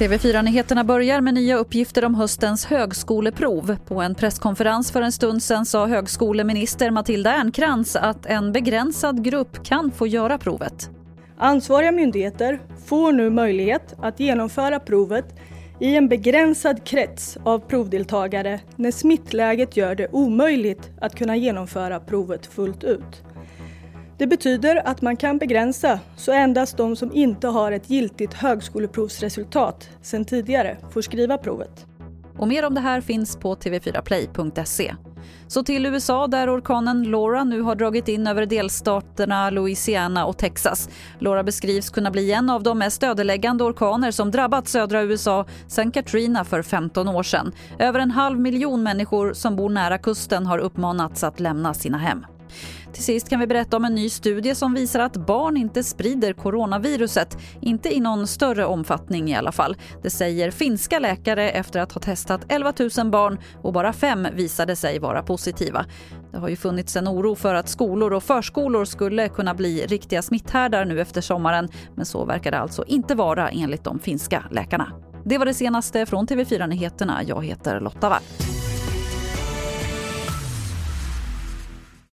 TV4-nyheterna börjar med nya uppgifter om höstens högskoleprov. På en presskonferens för en stund sen sa högskoleminister Matilda Ernkrans att en begränsad grupp kan få göra provet. Ansvariga myndigheter får nu möjlighet att genomföra provet i en begränsad krets av provdeltagare när smittläget gör det omöjligt att kunna genomföra provet fullt ut. Det betyder att man kan begränsa så endast de som inte har ett giltigt högskoleprovsresultat sedan tidigare får skriva provet. Och mer om det här finns på tv4play.se. Så till USA där orkanen Laura nu har dragit in över delstaterna Louisiana och Texas. Laura beskrivs kunna bli en av de mest ödeläggande orkaner som drabbat södra USA sedan Katrina för 15 år sedan. Över en halv miljon människor som bor nära kusten har uppmanats att lämna sina hem. Till sist kan vi berätta om en ny studie som visar att barn inte sprider coronaviruset. Inte i någon större omfattning i alla fall. Det säger finska läkare efter att ha testat 11 000 barn och bara fem visade sig vara positiva. Det har ju funnits en oro för att skolor och förskolor skulle kunna bli riktiga smitthärdar nu efter sommaren men så verkar det alltså inte vara enligt de finska läkarna. Det var det senaste från TV4 Nyheterna. Jag heter Lotta Wall.